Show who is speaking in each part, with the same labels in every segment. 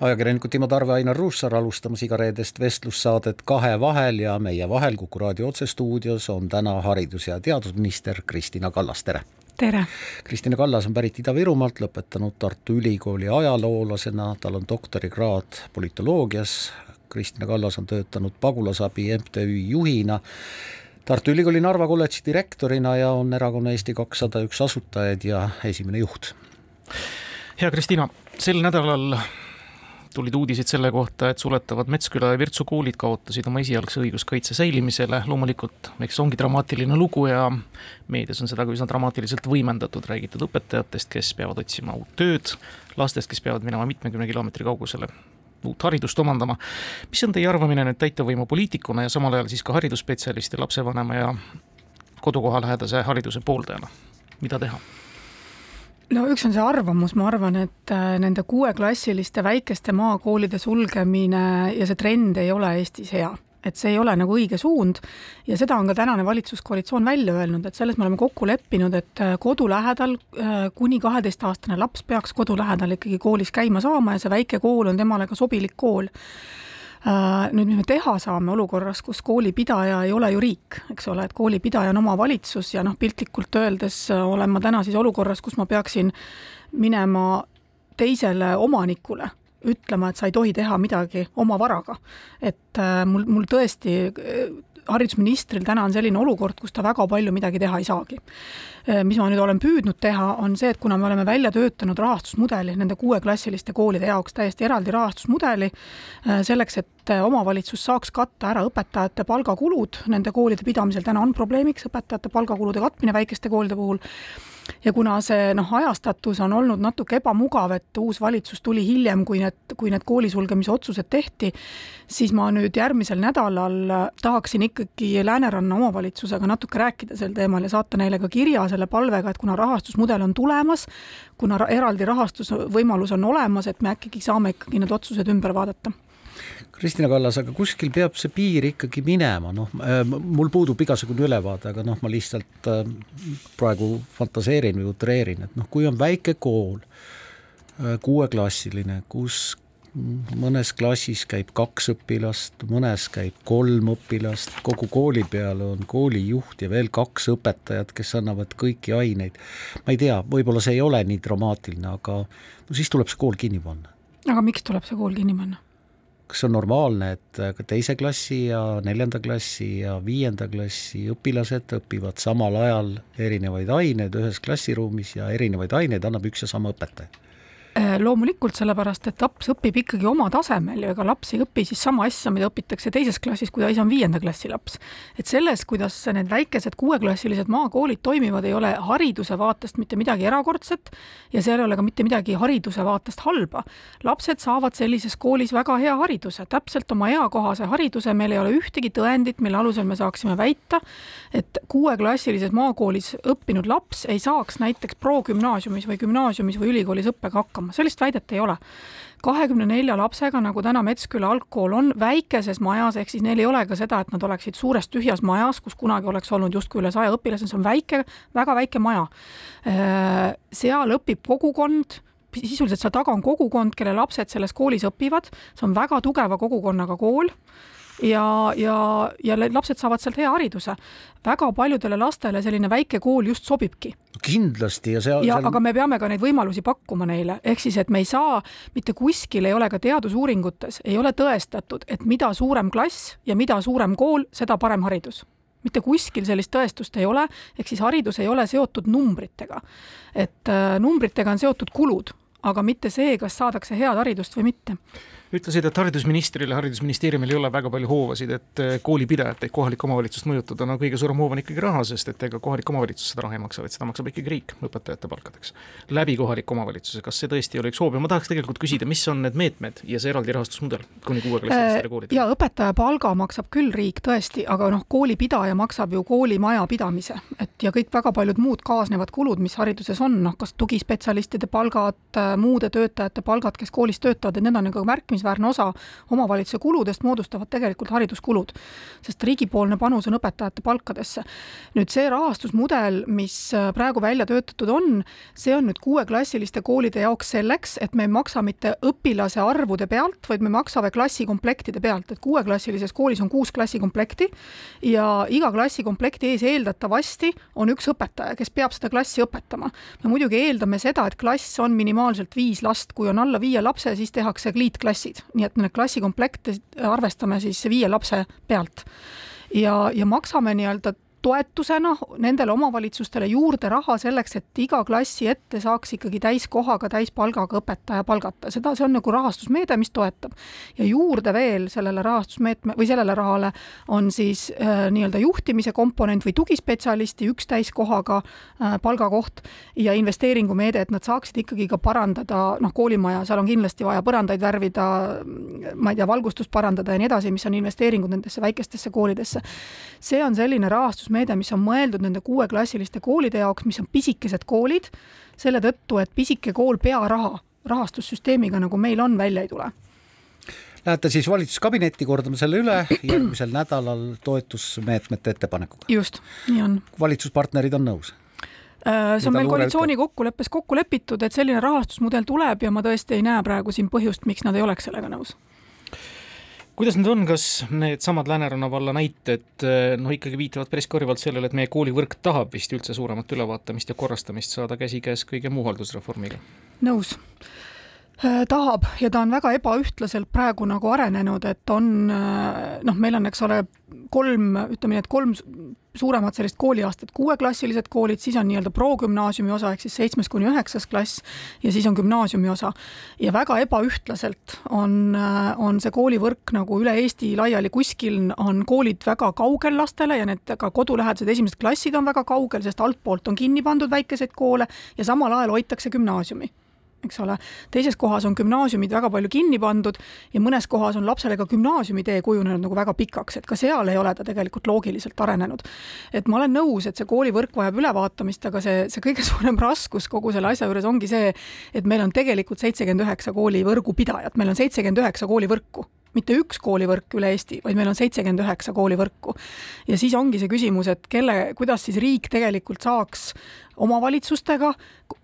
Speaker 1: ajakirjanikud Timo Tarve, Ainar Ruussaar alustamas igareedest vestlussaadet Kahe vahel ja meie vahel Kuku raadio otsestuudios on täna haridus- ja teadusminister Kristina Kallas, tere!
Speaker 2: tere!
Speaker 1: Kristina Kallas on pärit Ida-Virumaalt, lõpetanud Tartu Ülikooli ajaloolasena, tal on doktorikraad politoloogias, Kristina Kallas on töötanud pagulasabi MTÜ juhina, Tartu Ülikooli Narva kolledži direktorina ja on erakonna Eesti kakssada üks asutajaid ja esimene juht.
Speaker 3: hea Kristina, sel nädalal tulid uudised selle kohta, et suletavad Metsküla ja Virtsu koolid kaotasid oma esialgse õiguskaitse säilimisele, loomulikult eks see ongi dramaatiline lugu ja meedias on seda ka üsna dramaatiliselt võimendatud, räägitud õpetajatest, kes peavad otsima uut tööd, lastest, kes peavad minema mitmekümne kilomeetri kaugusele uut haridust omandama. mis on teie arvamine nüüd täitevvõimu poliitikuna ja samal ajal siis ka haridusspetsialisti, lapsevanema ja kodukohalähedase hariduse pooldajana, mida teha?
Speaker 2: No üks on see arvamus, ma arvan, et äh, nende kuueklassiliste väikeste maakoolide sulgemine ja see trend ei ole Eestis hea. Et see ei ole nagu õige suund. Ja seda on ka tänane valitsuskoalitsioon välja öelnud, et selles me oleme kokku leppinud, et äh, kodu lähedal äh, kuni kaheteistaastane laps peaks kodu lähedal ikkagi koolis käima saama ja see väike kool on temale ka sobilik kool nüüd, mis me teha saame olukorras, kus koolipidaja ei ole ju riik, eks ole, et koolipidaja on omavalitsus ja noh, piltlikult öeldes äh, olen ma täna siis olukorras, kus ma peaksin minema teisele omanikule ütlema, et sa ei tohi teha midagi oma varaga. et äh, mul, mul tõesti haridusministril täna on selline olukord, kus ta väga palju midagi teha ei saagi. Äh, mis ma nüüd olen püüdnud teha, on see, et kuna me oleme välja töötanud rahastusmudeli nende kuueklassiliste koolide jaoks, täiesti eraldi rahastusmudeli, äh, selleks, et äh, omavalitsus saaks katta ära õpetajate palgakulud nende koolide pidamisel, täna on probleemiks õpetajate palgakulude katmine väikeste koolide puhul ja kuna see noh, ajastatus on olnud natuke ebamugav, et uus valitsus tuli hiljem, kui need, kui need kooli sulgemise otsused tehti, siis ma nüüd järgmisel nädalal tahaksin ikkagi Lääneranna omavalitsusega natuke rääkida sel teemal ja saata neile ka kirja selle palvega, et kuna rahastusmudel on tulemas, kuna eraldi rahastusvõimalus on olemas, et me äkki saame ikkagi need otsused ümber vaadata
Speaker 1: Kristina Kallas, aga kuskil peab see piir ikkagi minema, noh, äh, mul puudub igasugune ülevaade, aga noh, ma lihtsalt äh, praegu fantaseerin või utreerin, et noh, kui on väike kool, äh, kuueklassiline, kus mõnes klassis käib kaks õpilast, mõnes käib kolm õpilast, kogu kooli peale on koolijuht ja veel kaks õpetajat, kes annavad kõiki aineid. ma ei tea, võib-olla see ei ole nii dramaatiline, aga no siis tuleb see kool kinni panna.
Speaker 2: aga miks tuleb see kool kinni panna?
Speaker 1: Kas on normaalne, et ka teise klassi ja neljanda klassi ja viienda klassi õpilased õpivad samal ajal erinevaid aineid ühes klassiruumis ja erinevaid aineid annab üks ja sama õpetaja?
Speaker 2: Äh, loomulikult, sellepärast et laps õpib ikkagi oma tasemel ja ega laps ei õpi siis sama asja, mida õpitakse teises klassis, kui ta ise on viienda klassi laps. et selles, kuidas need väikesed kuueklassilised maakoolid toimivad, ei ole hariduse vaatest mitte midagi erakordset ja seal ei ole ka mitte midagi hariduse vaatest halba. lapsed saavad sellises koolis väga hea hariduse, täpselt oma eakohase hariduse, meil ei ole ühtegi tõendit, mille alusel me saaksime väita, et kuueklassilises maakoolis õppinud laps ei saaks näiteks progümnaasiumis või gümnaasiumis või ülikoolis õppega hakkama hakkama, sellist väidet ei ole. kahekümne nelja lapsega, nagu täna Metsküla algkool on, väikeses majas, ehk siis neil ei ole ka seda, et nad oleksid suures tühjas majas, kus kunagi oleks olnud justkui üle saja õpilase, see on väike, väga väike maja. Äh, seal õpib kogukond sisuliselt seal taga on kogukond, kelle lapsed selles koolis õpivad, see on väga tugeva kogukonnaga kool ja, ja, ja lapsed saavad sealt hea hariduse. väga paljudele lastele selline väike kool just sobibki.
Speaker 1: kindlasti ja see
Speaker 2: ja seal... aga me peame ka neid võimalusi pakkuma neile, ehk siis, et me ei saa, mitte kuskil ei ole ka teadusuuringutes, ei ole tõestatud, et mida suurem klass ja mida suurem kool, seda parem haridus mitte kuskil sellist tõestust ei ole, ehk siis haridus ei ole seotud numbritega. et äh, numbritega on seotud kulud, aga mitte see, kas saadakse head haridust või mitte
Speaker 3: ütlesid, et haridusministril ja haridusministeeriumil ei ole väga palju hoovasid, et eh, koolipidajat ehk kohalikku omavalitsust mõjutada, no kõige suurem hoov on ikkagi raha, sest et ega kohalik omavalitsus seda raha ei maksa, vaid seda maksab ikkagi riik õpetajate palkadeks. läbi kohaliku omavalitsuse, kas see tõesti oli üks hoov ja ma tahaks tegelikult küsida, mis on need meetmed ja see eraldi rahastusmudel kuni kuueklassilistele koolidele?
Speaker 2: ja õpetaja palga maksab küll riik tõesti, aga noh, koolipidaja maksab ju koolimaja pidamise, et ja kõik väga paljud muud kaasnevad kulud, mis hariduses on, noh kas tugispetsialistide palgad, muude töötajate palgad, kes koolis töötavad, et need on nagu märkimisväärselt märkimisväärne osa omavalitsuse kuludest moodustavad tegelikult hariduskulud, sest riigipoolne panus on õpetajate palkadesse. nüüd see rahastusmudel, mis äh, praegu välja töötatud on, see on nüüd kuueklassiliste koolide jaoks selleks, et me ei maksa mitte õpilase arvude pealt, vaid me maksame klassikomplektide pealt, et kuueklassilises koolis on kuus klassikomplekti ja iga klassikomplekti ees eeldatavasti on üks õpetaja, kes peab seda klassi õpetama. me muidugi eeldame seda, et klass on minimaalselt viis last, kui on alla viie lapse, siis tehakse kliitklassid klassid, nii et need klassikomplekte arvestame siis viie lapse pealt. ja, ja maksame nii-öelda toetusena nendele omavalitsustele juurde raha selleks, et iga klassi ette saaks ikkagi täiskohaga, täispalgaga õpetaja palgata, seda, see on nagu rahastusmeede, mis toetab. ja juurde veel sellele rahastusmeetme või sellele rahale on siis äh, nii-öelda juhtimise komponent või tugispetsialisti üks täiskohaga äh, palgakoht ja investeeringumeede, et nad saaksid ikkagi ka parandada, noh, koolimaja, seal on kindlasti vaja põrandaid värvida, ma ei tea, valgustust parandada ja nii edasi, mis on investeeringud nendesse väikestesse koolidesse. see on selline rahastusmeede, toetusmeede, mis on mõeldud nende kuueklassiliste koolide jaoks, mis on pisikesed koolid, selle tõttu, et pisike kool pearaha, rahastussüsteemiga, nagu meil on, välja ei tule
Speaker 1: Lähete siis valitsuskabinetti, kordame selle üle järgmisel nädalal toetusmeetmete ettepanekuga.
Speaker 2: just, nii on.
Speaker 1: valitsuspartnerid on nõus?
Speaker 2: Äh, see on meil koalitsiooni kokkuleppes kokku lepitud, et selline rahastusmudel tuleb ja ma tõesti ei näe praegu siin põhjust, miks nad ei oleks sellega nõus
Speaker 3: kuidas need on, kas needsamad Lääneranna valla näited noh, ikkagi viitavad päris kõrvalt sellele, et meie koolivõrk tahab vist üldse suuremat ülevaatamist ja korrastamist saada käsikäes kõige muu haldusreformiga?
Speaker 2: nõus tahab ja ta on väga ebaühtlaselt praegu nagu arenenud, et on äh, noh, meil on, eks ole, kolm, ütleme nii, et kolm suuremat sellist kooliastet, kuueklassilised koolid, siis on nii-öelda progümnaasiumi osa ehk siis seitsmes kuni üheksas klass ja siis on gümnaasiumi osa. ja väga ebaühtlaselt on, on see koolivõrk nagu üle Eesti laiali, kuskil on koolid väga kaugel lastele ja need ka kodulähedased esimesed klassid on väga kaugel, sest altpoolt on kinni pandud väikeseid koole ja samal ajal hoitakse gümnaasiumi eks ole. teises kohas on gümnaasiumid väga palju kinni pandud ja mõnes kohas on lapsele ka gümnaasiumitee kujunenud nagu väga pikaks, et ka seal ei ole ta tegelikult loogiliselt arenenud. et ma olen nõus, et see koolivõrk vajab ülevaatamist, aga see, see kõige suurem raskus kogu selle asja juures ongi see, et meil on tegelikult seitsekümmend üheksa koolivõrgu pidajat, meil on seitsekümmend üheksa koolivõrku mitte üks koolivõrk üle Eesti, vaid meil on seitsekümmend üheksa koolivõrku. ja siis ongi see küsimus, et kelle, kuidas siis riik tegelikult saaks omavalitsustega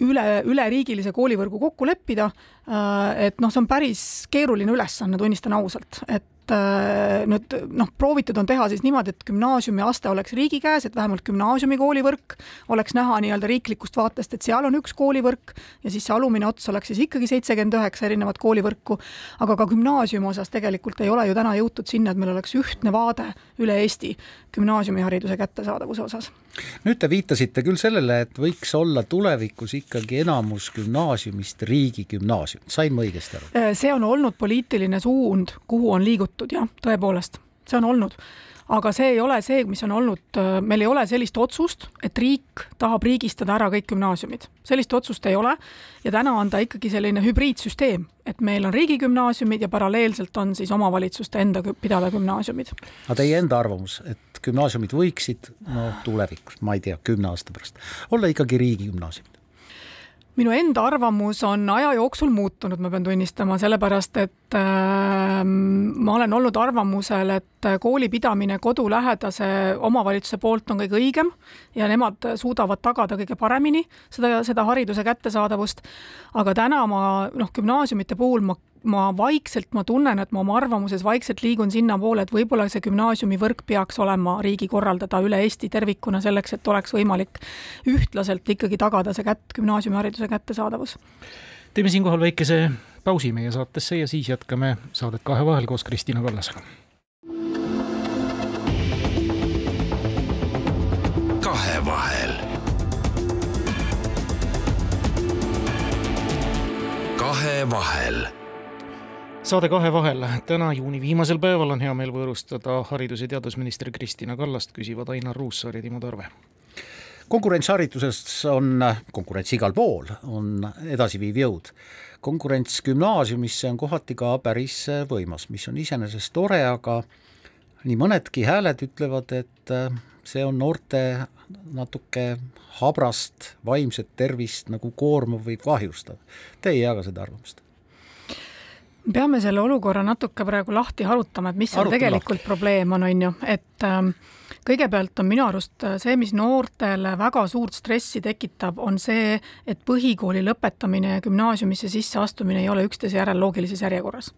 Speaker 2: üle, üleriigilise koolivõrgu kokku leppida. Äh, et noh, see on päris keeruline ülesanne, tunnistan ausalt, et äh, nüüd noh, proovitud on teha siis niimoodi, et gümnaasiumiaste oleks riigi käes, et vähemalt gümnaasiumi koolivõrk oleks näha nii-öelda riiklikust vaatest, et seal on üks koolivõrk ja siis see alumine ots oleks siis ikkagi seitsekümmend üheksa erinevat koolivõrku. aga ka gümnaasiumi osas tegelikult ei ole ju täna jõutud sinna, et meil oleks ühtne vaade üle Eesti gümnaasiumihariduse kättesaadavuse osas.
Speaker 1: nüüd te viitasite küll sellele, et võiks olla tulevikus ikkagi enamus gümnaasiumist riigigümnaasium, sain ma õigesti aru?
Speaker 2: Äh, see on olnud poliitiline suund, kuhu on liigutud jah, tõepoolest, see on olnud aga see ei ole see, mis on olnud, äh, meil ei ole sellist otsust, et riik tahab riigistada ära kõik gümnaasiumid. sellist otsust ei ole ja täna on ta ikkagi selline hübriidsüsteem, et meil on riigigümnaasiumid ja paralleelselt on siis omavalitsuste enda pidada gümnaasiumid.
Speaker 1: aga teie enda arvamus, et gümnaasiumid võiksid no tulevikus, ma ei tea, kümne aasta pärast olla ikkagi riigigümnaasiumid?
Speaker 2: Minu enda arvamus on aja jooksul muutunud, ma pean tunnistama, sellepärast et äh, ma olen olnud arvamusel, et kooli pidamine kodulähedase omavalitsuse poolt on kõige õigem ja nemad suudavad tagada kõige paremini seda, seda hariduse kättesaadavust. aga täna ma noh, gümnaasiumite puhul ma ma vaikselt, ma tunnen, et ma oma arvamuses vaikselt liigun sinnapoole, et võib-olla see gümnaasiumivõrk peaks olema riigi korraldada üle Eesti tervikuna selleks, et oleks võimalik ühtlaselt ikkagi tagada see kätt, gümnaasiumihariduse kättesaadavus.
Speaker 3: teeme siinkohal väikese pausi meie saatesse ja siis jätkame saadet Kahe vahel koos Kristina Kallasega.
Speaker 4: kahevahel. kahevahel
Speaker 3: saade kahe vahel, täna juuni viimasel päeval on hea meel võõrustada haridus- ja teadusminister Kristina Kallast, küsivad Ainar Ruussaar ja Timo Tarve.
Speaker 1: konkurentsihariduses on, konkurents igal pool, on edasiviiv jõud. konkurents gümnaasiumisse on kohati ka päris võimas, mis on iseenesest tore, aga nii mõnedki hääled ütlevad, et see on noorte natuke habrast vaimset tervist nagu koormav või kahjustav. Te ei jaga seda arvamust?
Speaker 2: Peame selle olukorra natuke praegu lahti harutama, et mis seal Arutame tegelikult lahti. probleem on, on ju, et äh, kõigepealt on minu arust äh, see, mis noortele väga suurt stressi tekitab, on see, et põhikooli lõpetamine ja gümnaasiumisse sisseastumine ei ole üksteise järel loogilises järjekorras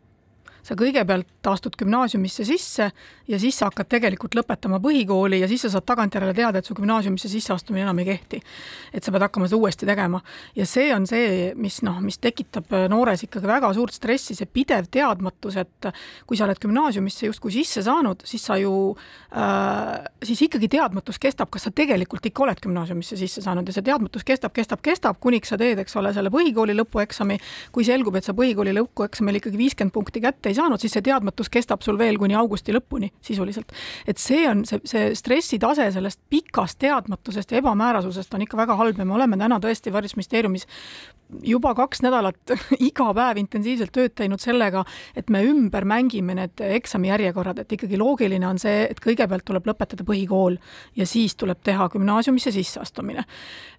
Speaker 2: sa kõigepealt astud gümnaasiumisse sisse ja siis sa hakkad tegelikult lõpetama põhikooli ja siis sa saad tagantjärele teada, et su gümnaasiumisse sisseastumine enam ei kehti. et sa pead hakkama seda uuesti tegema. ja see on see, mis noh, mis tekitab noores ikkagi väga suurt stressi, see pidev teadmatus, et kui sa oled gümnaasiumisse justkui sisse saanud, siis sa ju äh,, siis ikkagi teadmatus kestab, kas sa tegelikult ikka oled gümnaasiumisse sisse saanud ja see teadmatus kestab, kestab, kestab, kuniks sa teed, eks ole, selle põhikooli lõpueksami, kui selgub, et sa põhikooli lõpueksamil ikkagi viiskümmend punkti kätte ei ei saanud, siis see teadmatus kestab sul veel kuni augusti lõpuni sisuliselt. et see on see, see stressitase sellest pikast teadmatusest ja ebamäärasusest on ikka väga halb ja me oleme täna tõesti Haridusministeeriumis juba kaks nädalat iga päev intensiivselt tööd teinud sellega, et me ümber mängime need eksamijärjekorrad, et ikkagi loogiline on see, et kõigepealt tuleb lõpetada põhikool ja siis tuleb teha gümnaasiumisse sisseastumine.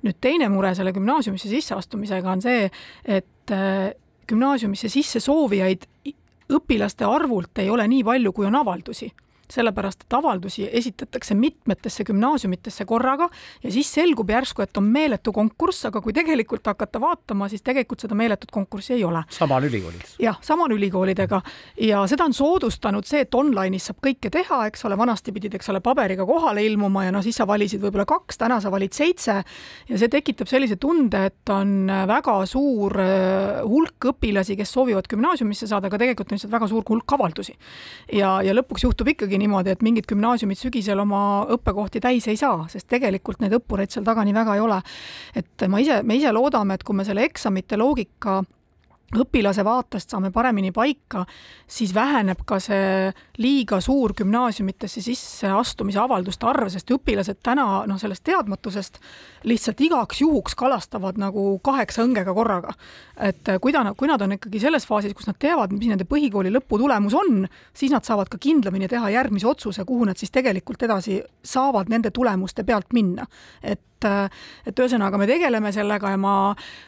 Speaker 2: nüüd teine mure selle gümnaasiumisse sisseastumisega on see, et äh, gümnaasiumisse sisse soovijaid õpilaste arvult ei ole nii palju, kui on avaldusi sellepärast et avaldusi esitatakse mitmetesse gümnaasiumitesse korraga ja siis selgub järsku, et on meeletu konkurss, aga kui tegelikult hakata vaatama, siis tegelikult seda meeletut konkurssi ei ole.
Speaker 1: sama on ülikoolides?
Speaker 2: jah, sama on ülikoolidega ja seda on soodustanud see, et online'is saab kõike teha, eks ole, vanasti pidid, eks ole, paberiga kohale ilmuma ja noh, siis sa valisid võib-olla kaks, täna sa valid seitse ja see tekitab sellise tunde, et on väga suur äh, hulk õpilasi, kes soovivad gümnaasiumisse saada, aga tegelikult on lihtsalt väga suur hulk avaldusi. ja, ja lõpuks juhtub ikkagi ikkagi niimoodi, et mingid gümnaasiumid sügisel oma õppekohti täis ei saa, sest tegelikult neid õppureid seal taga nii väga ei ole. et ma ise, me ise loodame, et kui me selle eksamite loogika õpilase vaatest saame paremini paika, siis väheneb ka see liiga suur gümnaasiumitesse sisseastumise avalduste arv, sest õpilased täna noh, sellest teadmatusest lihtsalt igaks juhuks kalastavad nagu kaheksa õngega korraga. et kui ta, kui nad on ikkagi selles faasis, kus nad teavad, mis nende põhikooli lõputulemus on, siis nad saavad ka kindlamini teha järgmise otsuse, kuhu nad siis tegelikult edasi saavad nende tulemuste pealt minna. et et, et ühesõnaga me tegeleme sellega ja ma,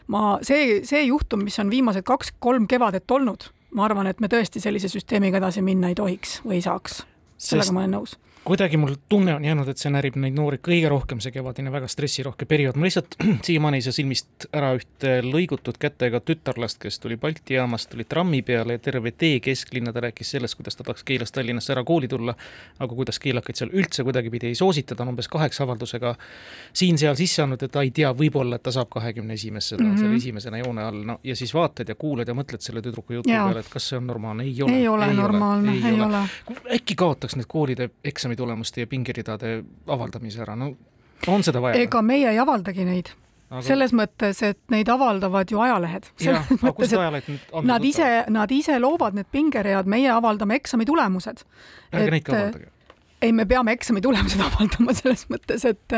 Speaker 2: ma, see, see juhtum, mis on viimased kaks-kolm kevadet olnud, ma arvan, et me tõesti sellise süsteemiga edasi minna ei tohiks või ei saaks. sellega ma olen nõus
Speaker 3: kuidagi mul tunne on jäänud, et see närib neid noori kõige rohkem, see kevadine väga stressirohke periood, ma lihtsalt siiamaani ei saa silmist ära ühte lõigutud kätega tütarlast, kes tuli Balti jaamast, tuli trammi peale ja terve tee kesklinna ta rääkis sellest, kuidas ta tahaks Keilast Tallinnasse ära kooli tulla, aga kuidas keelakaid seal üldse kuidagipidi ei soosita, ta on umbes kaheksa avaldusega siin-seal sisse andnud, et ta ei tea, võib-olla, et ta saab kahekümne esimesse, ta on mm -hmm. seal mhm. esimesena joone all, no ja siis vaatad ja kuulad ja mõtled selle tüdruku jutu peale, et kas see on normaalne, ei ole.
Speaker 2: ei ole ei normaalne, ei, ole,
Speaker 3: ole.. äkki kaotaks need koolide eksamid eksamitulemuste ja pingeridade avaldamise ära, no on seda vaja?
Speaker 2: ega meie ei avaldagi neid aga... selles mõttes, et neid avaldavad ju ajalehed. Nad ise, nad ise loovad need pingeread, meie avaldame eksami tulemused.
Speaker 3: ärge neid ka avaldage
Speaker 2: ei, me peame eksami tulemused avaldama selles mõttes, et,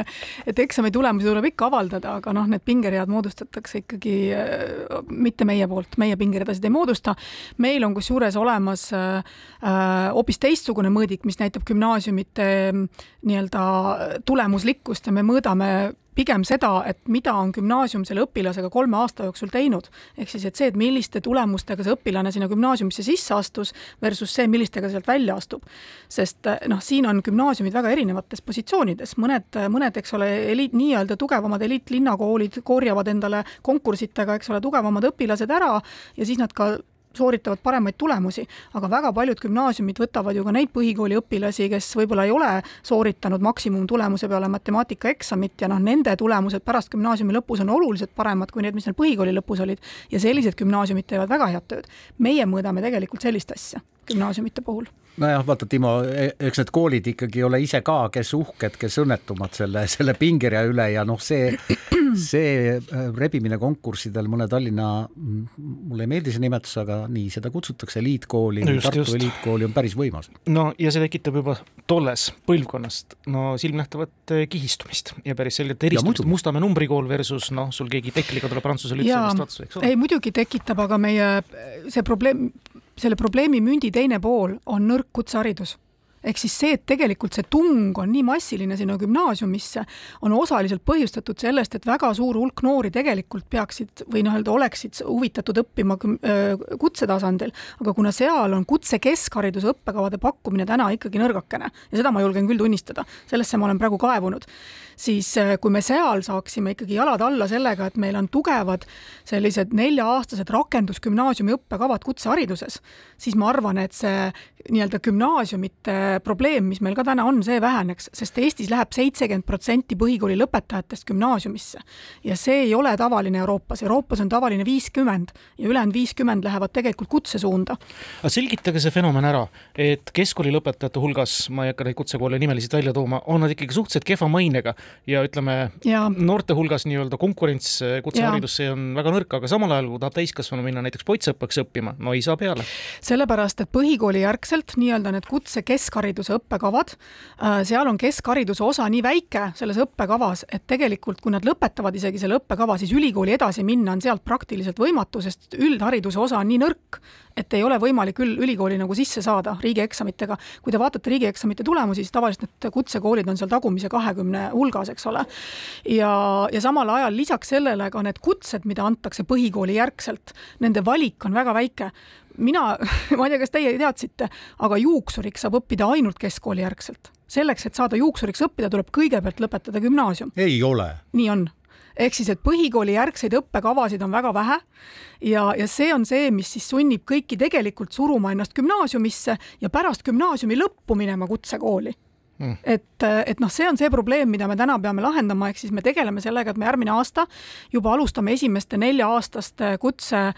Speaker 2: et eksami tulemusi tuleb ikka avaldada, aga noh, need pingeread moodustatakse ikkagi äh, mitte meie poolt, meie pingeredasid ei moodusta. meil on kusjuures olemas äh, äh, hoopis äh, teistsugune mõõdik, mis näitab gümnaasiumite nii-öelda tulemuslikkust ja me mõõdame pigem seda, et mida on gümnaasium selle õpilasega kolme aasta jooksul teinud. ehk siis, et see, et milliste tulemustega see õpilane sinna gümnaasiumisse sisse astus versus see, millistega sealt välja astub. sest noh, siin on gümnaasiumid väga erinevates positsioonides, mõned, mõned, eks ole, eliit, nii-öelda tugevamad eliitlinnakoolid korjavad endale konkursitega, eks ole, tugevamad õpilased ära ja siis nad ka sooritavad paremaid tulemusi, aga väga paljud gümnaasiumid võtavad ju ka neid põhikooliõpilasi, kes võib-olla ei ole sooritanud maksimumtulemuse peale matemaatikaeksamit ja noh, nende tulemused pärast gümnaasiumi lõpus on oluliselt paremad kui need, mis neil põhikooli lõpus olid. ja sellised gümnaasiumid teevad väga head tööd. meie mõõdame tegelikult sellist asja gümnaasiumite puhul
Speaker 1: nojah, vaata, Timo, e-, eks need koolid ikkagi ole ise ka, kes uhked, kes õnnetumad selle, selle pingerea üle ja noh, see see äh, rebimine konkurssidel mõne Tallinna, mulle ei meeldi see nimetus, aga nii seda kutsutakse, eliitkooli no, Tartu just. eliitkooli on päris võimas.
Speaker 3: no ja see tekitab juba tolles põlvkonnast no silmnähtavat äh, kihistumist ja päris selget eristumist, Mustamäe numbrikool versus noh, sul keegi tekliga tuleb Prantsuse lütseumist otsa, eks
Speaker 2: ole. ei muidugi tekitab, aga meie see probleem, selle probleemi mündi teine pool on nõrk kutseharidus ehk siis see, et tegelikult see tung on nii massiline sinna gümnaasiumisse, on osaliselt põhjustatud sellest, et väga suur hulk noori tegelikult peaksid või noh, öelda oleksid huvitatud õppima kutsetasandil, aga kuna seal on kutse keskhariduse õppekavade pakkumine täna ikkagi nõrgakene ja seda ma julgen küll tunnistada, sellesse ma olen praegu kaevunud, siis kui me seal saaksime ikkagi jalad alla sellega, et meil on tugevad sellised nelja-aastased rakendusgümnaasiumi õppekavad kutsehariduses, siis ma arvan, et see nii-öelda gümnaasiumite probleem, mis meil ka täna on, see väheneks, sest Eestis läheb seitsekümmend protsenti põhikooli lõpetajatest gümnaasiumisse. ja see ei ole tavaline Euroopas, Euroopas on tavaline viiskümmend ja ülejäänud viiskümmend lähevad tegelikult kutsesuunda.
Speaker 3: aga selgitage see fenomen ära, et keskkooli lõpetajate hulgas, ma ei hakka neid kutsekoole nimeliselt välja tooma, on nad ikkagi suhteliselt kehva mainega ja ütleme, noorte hulgas nii-öelda konkurents kutseharidusse on väga nõrk, aga samal ajal, kui tahab täiskasvanu minna näiteks poissõppeks õppima, no ei saa peale.
Speaker 2: sellepärast, et põhikooli järgselt nii-öelda need kutse kesk keskhariduse õppekavad. Äh, seal on keskhariduse osa nii väike selles õppekavas, et tegelikult kui nad lõpetavad isegi selle õppekava, siis ülikooli edasi minna on sealt praktiliselt võimatu, sest üldhariduse osa on nii nõrk, et ei ole võimalik ül-, ülikooli nagu sisse saada riigieksamitega. kui te vaatate riigieksamite tulemusi, siis tavaliselt need kutsekoolid on seal tagumise kahekümne hulgas, eks ole. ja, ja samal ajal lisaks sellele ka need kutsed, mida antakse põhikooli järgselt, nende valik on väga väike mina, ma ei tea, kas teie teadsite, aga juuksuriks saab õppida ainult keskkooli järgselt. selleks, et saada juuksuriks õppida, tuleb kõigepealt lõpetada gümnaasium.
Speaker 1: ei ole.
Speaker 2: nii on ehk siis, et põhikooli järgseid õppekavasid on väga vähe ja, ja see on see, mis siis sunnib kõiki tegelikult suruma ennast gümnaasiumisse ja pärast gümnaasiumi lõppu minema kutsekooli mm.. et, et noh, see on see probleem, mida me täna peame lahendama, ehk siis me tegeleme sellega, et me järgmine aasta juba alustame esimeste nelja-aastaste kutse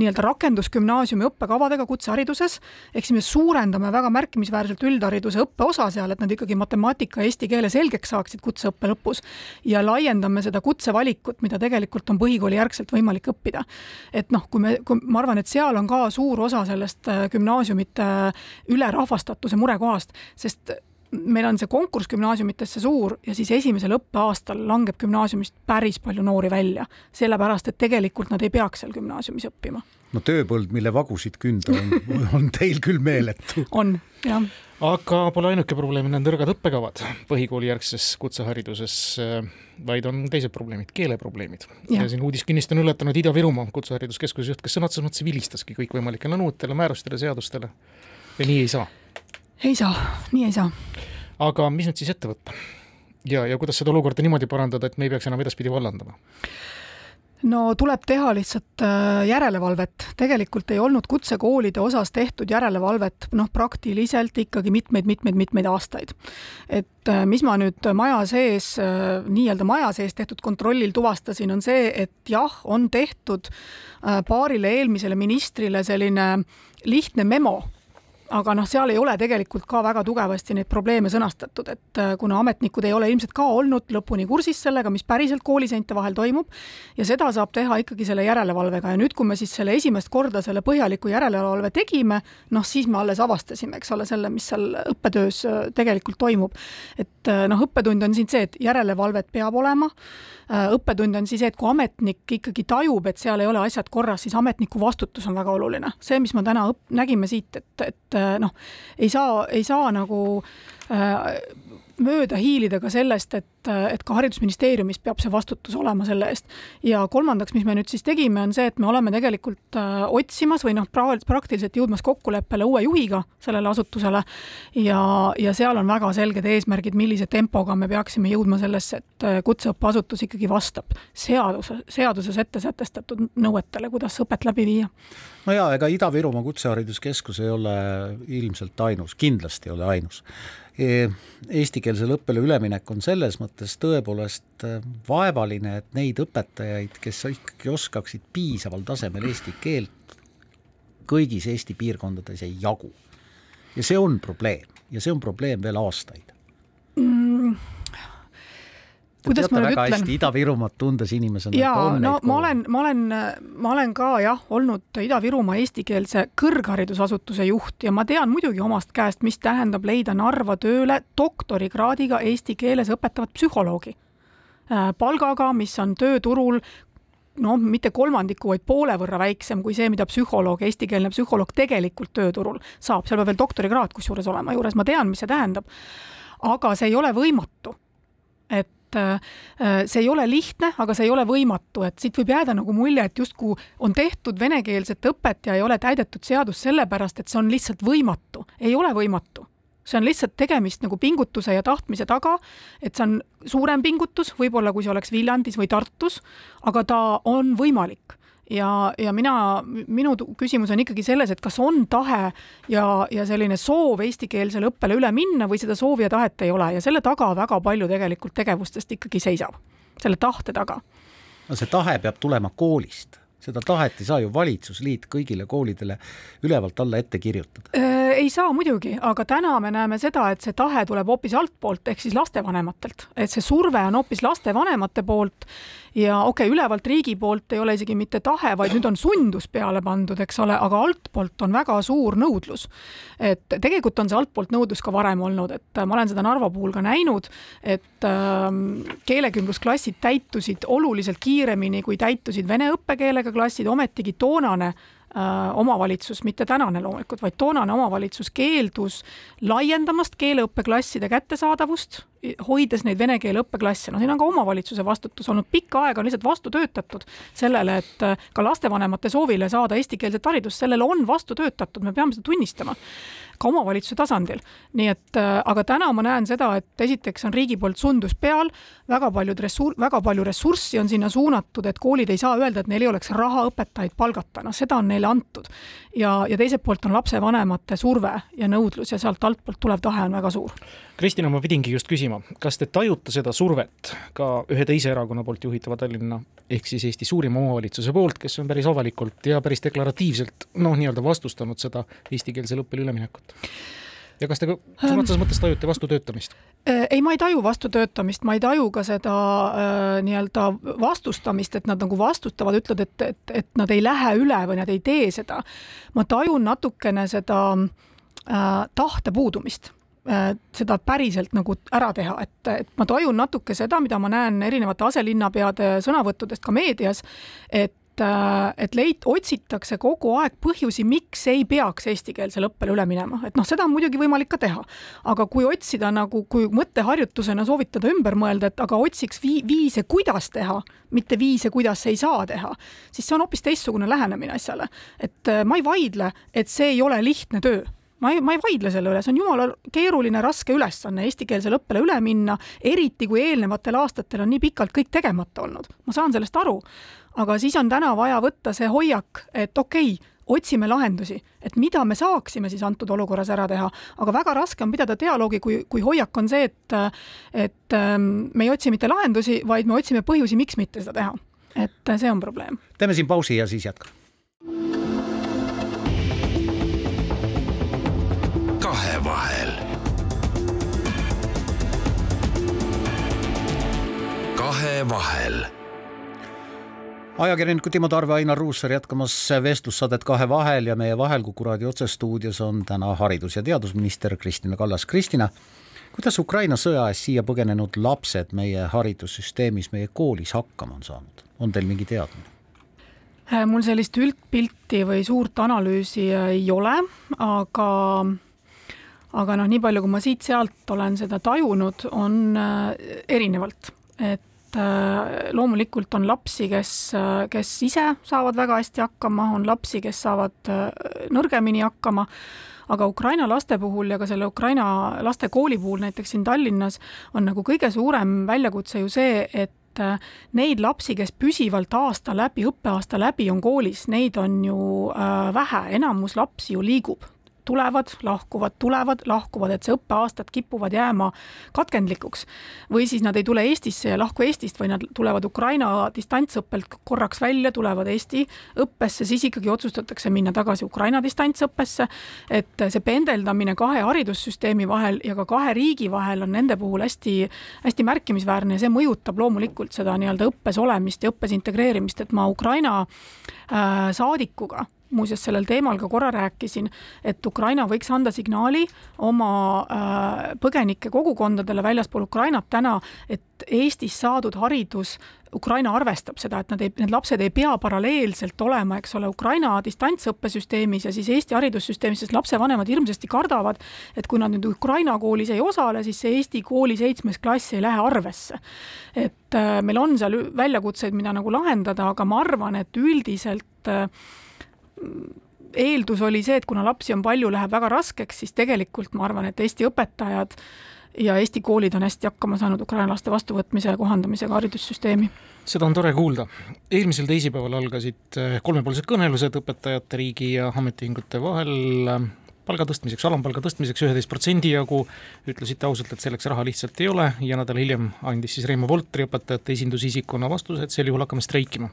Speaker 2: nii-öelda rakendusgümnaasiumi õppekavadega kutsehariduses, ehk siis me suurendame väga märkimisväärselt üldhariduse õppeosa seal, et nad ikkagi matemaatika eesti keele selgeks saaksid kutseõppe lõpus ja laiendame seda kutsevalikut, mida tegelikult on põhikooli järgselt võimalik õppida. et noh, kui me, kui ma arvan, et seal on ka suur osa sellest äh, gümnaasiumite ülerahvastatuse murekohast, sest meil on see konkurss gümnaasiumitesse suur ja siis esimesel õppeaastal langeb gümnaasiumist päris palju noori välja, sellepärast et tegelikult nad ei peaks seal gümnaasiumis õppima.
Speaker 1: no tööpõld, mille vagusid künda on, on teil küll meeletu.
Speaker 2: on, jah.
Speaker 3: aga pole ainuke probleem, need nõrgad õppekavad põhikoolijärgses kutsehariduses, vaid on teised probleemid, keeleprobleemid. ja siin uudiskinnist on üllatanud Ida-Virumaa Kutsehariduskeskuse juht, kes sõna otseses mõttes vilistaski kõikvõimalikele nõuetele, määrustele, seadustele ja nii ei saa
Speaker 2: ei saa, nii ei saa.
Speaker 3: aga mis nüüd siis ette võtta? ja, ja kuidas seda olukorda niimoodi parandada, et me ei peaks enam edaspidi vallandama?
Speaker 2: no tuleb teha lihtsalt äh, järelevalvet, tegelikult ei olnud kutsekoolide osas tehtud järelevalvet noh, praktiliselt ikkagi mitmeid-mitmeid-mitmeid aastaid. et äh, mis ma nüüd maja sees, äh, nii-öelda maja sees tehtud kontrollil tuvastasin, on see, et jah, on tehtud paarile eelmisele ministrile selline lihtne memo aga noh, seal ei ole tegelikult ka väga tugevasti neid probleeme sõnastatud, et äh, kuna ametnikud ei ole ilmselt ka olnud lõpuni kursis sellega, mis päriselt kooliseinte vahel toimub, ja seda saab teha ikkagi selle järelevalvega ja nüüd, kui me siis selle esimest korda selle põhjaliku järelevalve tegime, noh siis me alles avastasime, eks ole, selle, mis seal õppetöös äh, tegelikult toimub. et äh, noh, õppetund on siin see, et järelevalvet peab olema õppetund on siis see, et kui ametnik ikkagi tajub, et seal ei ole asjad korras, siis ametniku vastutus on väga oluline. see, mis me täna õpp-, nägime siit, et, et äh, noh, ei saa, ei saa nagu äh, mööda hiilida ka sellest, et, et ka Haridusministeeriumis peab see vastutus olema selle eest. ja kolmandaks, mis me nüüd siis tegime, on see, et me oleme tegelikult äh, otsimas või noh, praktiliselt jõudmas kokkuleppele uue juhiga sellele asutusele ja, ja seal on väga selged eesmärgid, millise tempoga me peaksime jõudma sellesse, et äh, kutseõppeasutus ikkagi vastab seaduse, seaduses ette sätestatud nõuetele, kuidas õpet läbi viia.
Speaker 1: no jaa, ega Ida-Virumaa Kutsehariduskeskus ei ole ilmselt ainus, kindlasti ei ole ainus eestikeelsele õppele üleminek on selles mõttes tõepoolest äh, vaevaline, et neid õpetajaid, kes ikkagi oskaksid piisaval tasemel eesti keelt, kõigis Eesti piirkondades ei jagu. ja see on probleem ja see on probleem veel aastaid
Speaker 2: kuidas ma nüüd ütlen?
Speaker 1: Ida-Virumaad tundes inimesena.
Speaker 2: jaa, no ma olen, ma olen, ma olen ka jah, olnud Ida-Virumaa eestikeelse kõrgharidusasutuse juht ja ma tean muidugi omast käest, mis tähendab leida Narva tööle doktorikraadiga eesti keeles õpetavat psühholoogi. Äh, palgaga, mis on tööturul noh, mitte kolmandiku, vaid poole võrra väiksem kui see, mida psühholoog, eestikeelne psühholoog tegelikult tööturul saab, seal peab veel doktorikraad kusjuures olema juures, ma tean, mis see tähendab. aga see ei ole võimatu. Et äh, see ei ole lihtne, aga see ei ole võimatu, et siit võib jääda nagu mulje, et justkui on tehtud venekeelset õpet ja ei ole täidetud seadust sellepärast, et see on lihtsalt võimatu. ei ole võimatu. See on lihtsalt tegemist nagu pingutuse ja tahtmise taga, et see on suurem pingutus, võib-olla kui see oleks Viljandis või Tartus, aga ta on võimalik ja, ja mina, minu küsimus on ikkagi selles, et kas on tahe ja, ja selline soov eestikeelsele õppele üle minna või seda soovi ja tahet ei ole. Ja selle taga väga palju tegelikult tegevustest ikkagi seisab, selle tahte taga.
Speaker 1: no see tahe peab tulema koolist seda tahet ei saa ju valitsusliit kõigile koolidele ülevalt alla ette kirjutada.
Speaker 2: Äh, ei saa muidugi, aga täna me näeme seda, et see tahe tuleb hoopis altpoolt ehk siis lastevanematelt, et see surve on hoopis lastevanemate poolt ja okei okay,, ülevalt riigi poolt ei ole isegi mitte tahe, vaid nüüd on sundus peale pandud, eks ole, aga altpoolt on väga suur nõudlus. et tegelikult on see altpoolt nõudlus ka varem olnud, et ma olen seda Narva puhul ka näinud, et äh, keelekümblusklassid täitusid oluliselt kiiremini, kui täitusid vene õppekeelega klassid, ometigi toonane äh, omavalitsus, mitte tänane loomulikult, vaid toonane omavalitsus keeldus laiendamast keeleõppeklasside kättesaadavust, hoides neid vene keele õppeklasse, no siin on ka omavalitsuse vastutus olnud, pikka aega on lihtsalt vastu töötatud sellele, et äh, ka lastevanemate soovile saada eestikeelset haridust, sellele on vastu töötatud, me peame seda tunnistama ka omavalitsuse tasandil. nii et äh, aga täna ma näen seda, et esiteks on riigi poolt sundus peal, väga paljud ressur-, väga palju ressurssi on sinna suunatud, et koolid ei saa öelda, et neil ei oleks raha õpetajaid palgata, noh, seda on neile antud. ja, ja teiselt poolt on lapsevanemate surve ja nõudlus ja sealt altpoolt tulev tahe on väga suur.
Speaker 3: Kristina, ma pidingi just küsima, kas te tajute seda survet ka ühe teise erakonna poolt juhitava Tallinna ehk siis Eesti suurima omavalitsuse poolt, kes on päris avalikult ja päris deklaratiivselt noh, nii-öelda vastustanud seda eestikeelsele õppele üleminekut? Ja kas te sõna otseses mõttes tajute vastutöötamist?
Speaker 2: Äh, ei, ma ei taju vastutöötamist, ma ei taju ka seda äh, nii-öelda vastustamist, et nad nagu vastutavad, ütlevad, et, et, et nad ei lähe üle või nad ei tee seda. ma tajun natukene seda äh, tahte puudumist Äh, seda päriselt nagu ära teha, et, et ma tajun natuke seda, mida ma näen erinevate aselinnapeade sõnavõttudest ka meedias, et et leid-, otsitakse kogu aeg põhjusi, miks ei peaks eestikeelsele õppele üle minema, et noh, seda on muidugi võimalik ka teha. aga kui otsida nagu, kui mõtteharjutusena soovitada ümber mõelda, et aga otsiks vii-, viise, kuidas teha, mitte viise, kuidas ei saa teha, siis see on hoopis teistsugune lähenemine asjale. et äh, ma ei vaidle, et see ei ole lihtne töö ma ei, ma ei vaidle selle üle, see on jumala keeruline, raske ülesanne eestikeelsele õppele üle minna, eriti kui eelnevatel aastatel on nii pikalt kõik tegemata olnud. ma saan sellest aru, aga siis on täna vaja võtta see hoiak, et okei okay,, otsime lahendusi, et mida me saaksime siis antud olukorras ära teha, aga väga raske on pidada dialoogi, kui, kui hoiak on see, et et ähm, me ei otsi mitte lahendusi, vaid me otsime põhjusi, miks mitte seda teha. et see on probleem.
Speaker 1: teeme siin pausi ja siis jätkame.
Speaker 4: kahevahel. kahevahel
Speaker 1: ajakirjanikud Timo Tarve, Ainar Ruussaar jätkamas vestlussaadet Kahevahel ja meie vahel Kuku raadio otsestuudios on täna haridus- ja teadusminister Kristina Kallas. Kristina, kuidas Ukraina sõja eest siia põgenenud lapsed meie haridussüsteemis, meie koolis hakkama on saanud, on teil mingi teadmine?
Speaker 2: mul sellist üldpilti või suurt analüüsi ei ole, aga aga noh, nii palju, kui ma siit-sealt olen seda tajunud, on äh, erinevalt, et loomulikult on lapsi, kes, äh, kes ise saavad väga hästi hakkama, on lapsi, kes saavad nõrgemini hakkama, aga Ukraina laste puhul ja ka selle Ukraina laste kooli puhul näiteks siin Tallinnas on nagu kõige suurem väljakutse ju see, et neid lapsi, kes püsivalt aasta läbi, õppeaasta läbi on koolis, neid on ju vähe, enamus lapsi ju liigub tulevad, lahkuvad, tulevad, lahkuvad, et see õppeaastad kipuvad jääma katkendlikuks. või siis nad ei tule Eestisse ja lahku Eestist või nad tulevad Ukraina distantsõppelt korraks välja, tulevad Eesti õppesse, siis ikkagi otsustatakse minna tagasi Ukraina distantsõppesse. et see pendeldamine kahe haridussüsteemi vahel ja ka kahe riigi vahel on nende puhul hästi, hästi märkimisväärne ja see mõjutab loomulikult seda nii-öelda õppes olemist ja õppes integreerimist, et ma Ukraina äh, saadikuga muuseas sellel teemal ka korra rääkisin, et Ukraina võiks anda signaali oma äh, põgenike kogukondadele väljaspool Ukrainat täna, et Eestis saadud haridus Ukraina arvestab seda, et nad ei, need lapsed ei pea paralleelselt olema, eks ole, Ukraina distantsõppesüsteemis ja siis Eesti haridussüsteemis, sest lapsevanemad hirmsasti kardavad, et kui nad nüüd Ukraina koolis ei osale, siis see Eesti kooli seitsmes klass ei lähe arvesse. et äh, meil on seal väljakutseid, mida nagu lahendada, aga ma arvan, et üldiselt äh, eeldus oli see, et kuna lapsi on palju, läheb väga raskeks, siis tegelikult ma arvan, et Eesti õpetajad ja Eesti koolid on hästi hakkama saanud Ukraina laste vastuvõtmise ja kohandamisega haridussüsteemi.
Speaker 3: seda on tore kuulda. eelmisel teisipäeval algasid kolmepoolsed kõnelused õpetajate, riigi ja ametiühingute vahel palga tõstmiseks, alampalga tõstmiseks üheteist protsendi jagu, ütlesite ausalt, et selleks raha lihtsalt ei ole ja nädal hiljem andis siis Reimo Voltri õpetajate esindusisikuna vastuse, et sel juhul hakkame streikima.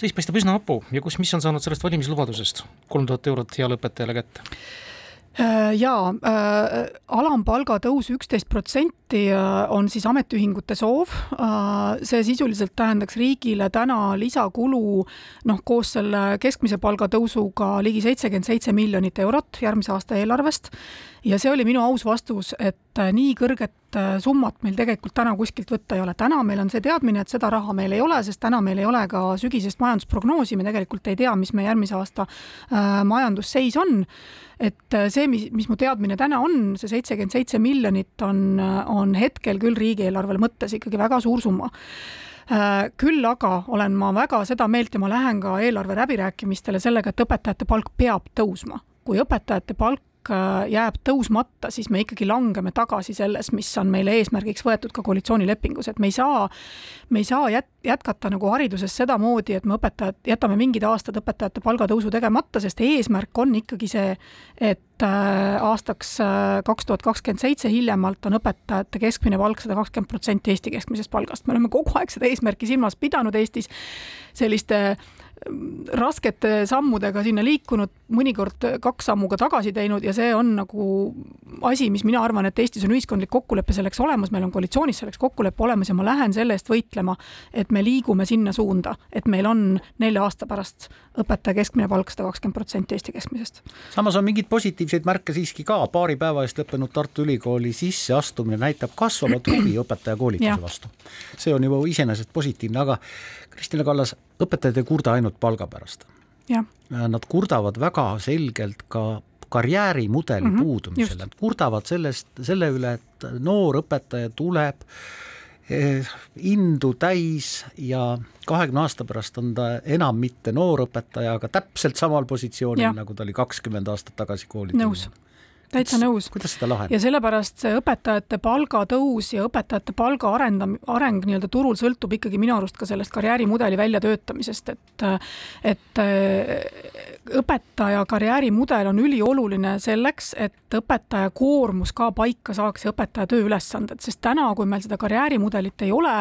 Speaker 3: seis paistab üsna hapu ja kus, mis on saanud sellest valimislubadusest, kolm tuhat eurot heale õpetajale kätte?
Speaker 2: Äh, jaa äh,, alampalga tõus üksteist protsenti äh, on siis ametiühingute soov äh,. see sisuliselt tähendaks riigile täna lisakulu noh, koos selle keskmise palga tõusuga ligi seitsekümmend seitse miljonit eurot järgmise aasta eelarvest. ja see oli minu aus vastus, et äh, nii kõrget summat meil tegelikult täna kuskilt võtta ei ole. täna meil on see teadmine, et seda raha meil ei ole, sest täna meil ei ole ka sügisest majandusprognoosi, me tegelikult ei tea, mis meie järgmise aasta majandusseis on et see, mis, mis mu teadmine täna on, see seitsekümmend seitse miljonit on, on hetkel küll riigieelarvele mõttes ikkagi väga suur summa äh, küll aga olen ma väga seda meelt ja ma lähen ka eelarve läbirääkimistele sellega, et õpetajate palk peab tõusma. kui õpetajate palk jääb tõusmata, siis me ikkagi langeme tagasi selles, mis on meile eesmärgiks võetud ka koalitsioonilepingus, et me ei saa, me ei saa jät-, jätkata nagu hariduses sedamoodi, et me õpetajad, jätame mingid aastad õpetajate palgatõusu tegemata, sest eesmärk on ikkagi see, et äh, aastaks äh, kaks tuhat kakskümmend seitse hiljemalt on õpetajate keskmine palk sada kakskümmend protsenti Eesti keskmisest palgast. me oleme kogu aeg seda eesmärki silmas pidanud Eestis selliste raskete sammudega sinna liikunud, mõnikord kaks sammu ka tagasi teinud ja see on nagu asi, mis mina arvan, et Eestis on ühiskondlik kokkulepe selleks olemas, meil on koalitsioonis selleks kokkulepe olemas ja ma lähen selle eest võitlema, et me liigume sinna suunda, et meil on nelja aasta pärast õpetaja keskmine palk sada kakskümmend protsenti Eesti keskmisest.
Speaker 1: samas on mingeid positiivseid märke siiski ka, paari päeva eest lõppenud Tartu Ülikooli sisseastumine näitab kasvavat huvi õpetajakoolituse vastu. see on juba iseenesest positiivne, aga Kristina Kallas, õpetajad ei kurda ainult palga pärast. Nad kurdavad väga selgelt ka karjäärimudeli mm -hmm, puudumisele, nad kurdavad sellest, selle üle, et noor õpetaja tuleb eh, indu täis ja kahekümne aasta pärast on ta enam mitte noor õpetaja, aga täpselt samal positsioonil, nagu ta oli kakskümmend aastat tagasi kooli
Speaker 2: tulnud täitsa nõus.
Speaker 1: kuidas seda lahendada?
Speaker 2: ja sellepärast see õpetajate palgatõus ja õpetajate palga arendam-, areng nii-öelda turul sõltub ikkagi minu arust ka sellest karjäärimudeli väljatöötamisest, et et õpetaja karjäärimudel on ülioluline selleks, et õpetaja koormus ka paika saaks ja õpetaja tööülesanded, sest täna, kui meil seda karjäärimudelit ei ole,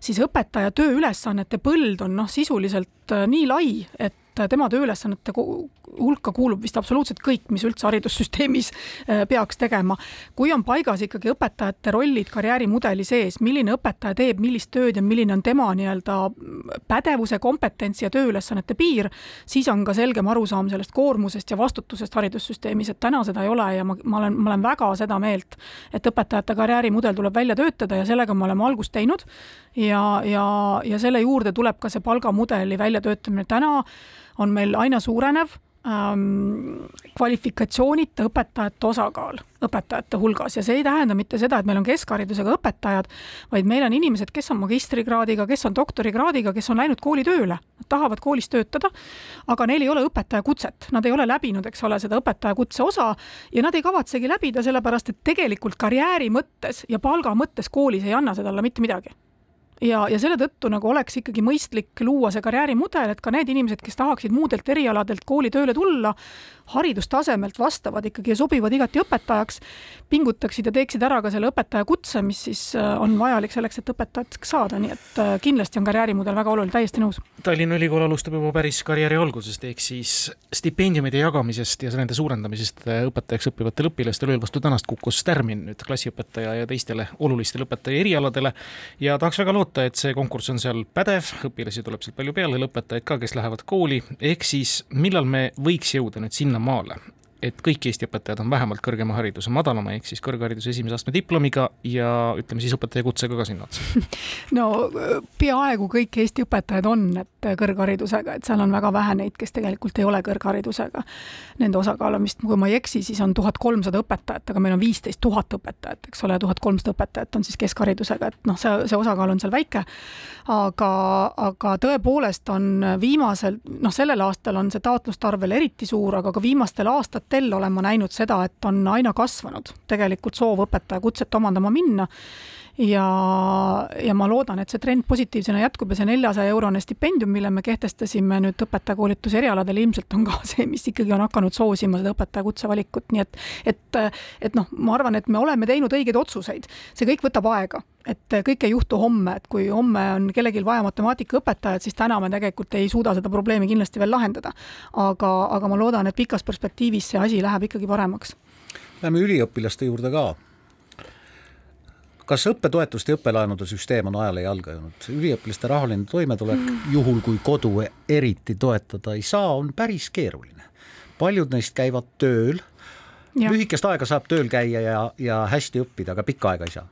Speaker 2: siis õpetaja tööülesannete põld on noh, sisuliselt nii lai, et et tema tööülesannete hulka kuulub vist absoluutselt kõik, mis üldse haridussüsteemis äh, peaks tegema. kui on paigas ikkagi õpetajate rollid karjäärimudeli sees, milline õpetaja teeb millist tööd ja milline on tema nii-öelda pädevuse, kompetentsi ja tööülesannete piir, siis on ka selgem arusaam sellest koormusest ja vastutusest haridussüsteemis, et täna seda ei ole ja ma, ma olen, ma olen väga seda meelt, et õpetajate karjäärimudel tuleb välja töötada ja sellega me oleme algust teinud ja, ja, ja selle juurde tuleb ka see palgamudeli väljatöötamine. täna on meil aina suurenev ähm, kvalifikatsioonita õpetajate osakaal õpetajate hulgas. Ja see ei tähenda mitte seda, et meil on keskharidusega õpetajad, vaid meil on inimesed, kes on magistrikraadiga, kes on doktorikraadiga, kes on läinud kooli tööle, nad tahavad koolis töötada, aga neil ei ole õpetajakutset, nad ei ole läbinud, eks ole, seda õpetajakutse osa ja nad ei kavatsegi läbida, sellepärast et tegelikult karjääri mõttes ja palga mõttes koolis ei anna see talle mitte midagi ja, ja selle tõttu nagu oleks ikkagi mõistlik luua see karjäärimudel, et ka need inimesed, kes tahaksid muudelt erialadelt kooli tööle tulla, haridustasemelt vastavad ikkagi ja sobivad igati õpetajaks, pingutaksid ja teeksid ära ka selle õpetaja kutse, mis siis äh, on vajalik selleks, et õpetajaks saada, nii et äh, kindlasti on karjäärimudel väga oluline, täiesti nõus.
Speaker 3: Tallinna Ülikool alustab juba päris karjääri algusest, ehk siis stipendiumide jagamisest ja nende suurendamisest õpetajaks õppivatele õpilastele, vastu tänast kukkus tärmin nüüd klassiõpetaja ja teistele olulistele õpetaja erialadele ja tahaks väga loota, et see konkurss on seal pädev, õpilasi tuleb sealt palju peale, lõpetajaid ka, kes lähevad kooli, ehk siis millal me võiks jõuda nüüd sinna normala. Et kõik Eesti õpetajad on vähemalt kõrgema hariduse madalama, ehk siis kõrghariduse esimese astme diplomiga ja ütleme siis õpetajakutsega ka sinna otsa.
Speaker 2: no peaaegu kõik Eesti õpetajad on, et kõrgharidusega, et seal on väga vähe neid, kes tegelikult ei ole kõrgharidusega. Nende osakaal on vist, kui ma ei eksi, siis on tuhat kolmsada õpetajat, aga meil on viisteist tuhat õpetajat, eks ole, tuhat kolmsada õpetajat on siis keskharidusega, et noh, see, see osakaal on seal väike aga, aga tõepoolest on viimasel, noh, sellel aastal on see taotluste arv veel eriti suur, aga ka viimastel aastatel olen ma näinud seda, et on aina kasvanud. Tegelikult soov õpetajakutset omandama minna ja, ja ma loodan, et see trend positiivsena jätkub ja see neljasaja eurone stipendium, mille me kehtestasime nüüd õpetajakoolituse erialadel, ilmselt on ka see, mis ikkagi on hakanud soosima seda õpetajakutse valikut, nii et, et, et noh, ma arvan, et me oleme teinud õigeid otsuseid. see kõik võtab aega, et kõik ei juhtu homme, et kui homme on kellelgi vaja matemaatikaõpetajat, siis täna me tegelikult ei suuda seda probleemi kindlasti veel lahendada. aga, aga ma loodan, et pikas perspektiivis see asi läheb ikkagi paremaks.
Speaker 1: Läheme üliõpilaste juurde ka kas õppetoetuste ja õppelaenude süsteem on ajale jalga jäänud? üliõpilaste rahaline toimetulek juhul kui kodu eriti toetada ei saa, on päris keeruline. paljud neist käivad tööl, lühikest aega saab tööl käia ja, ja hästi õppida, aga pikka aega ei saa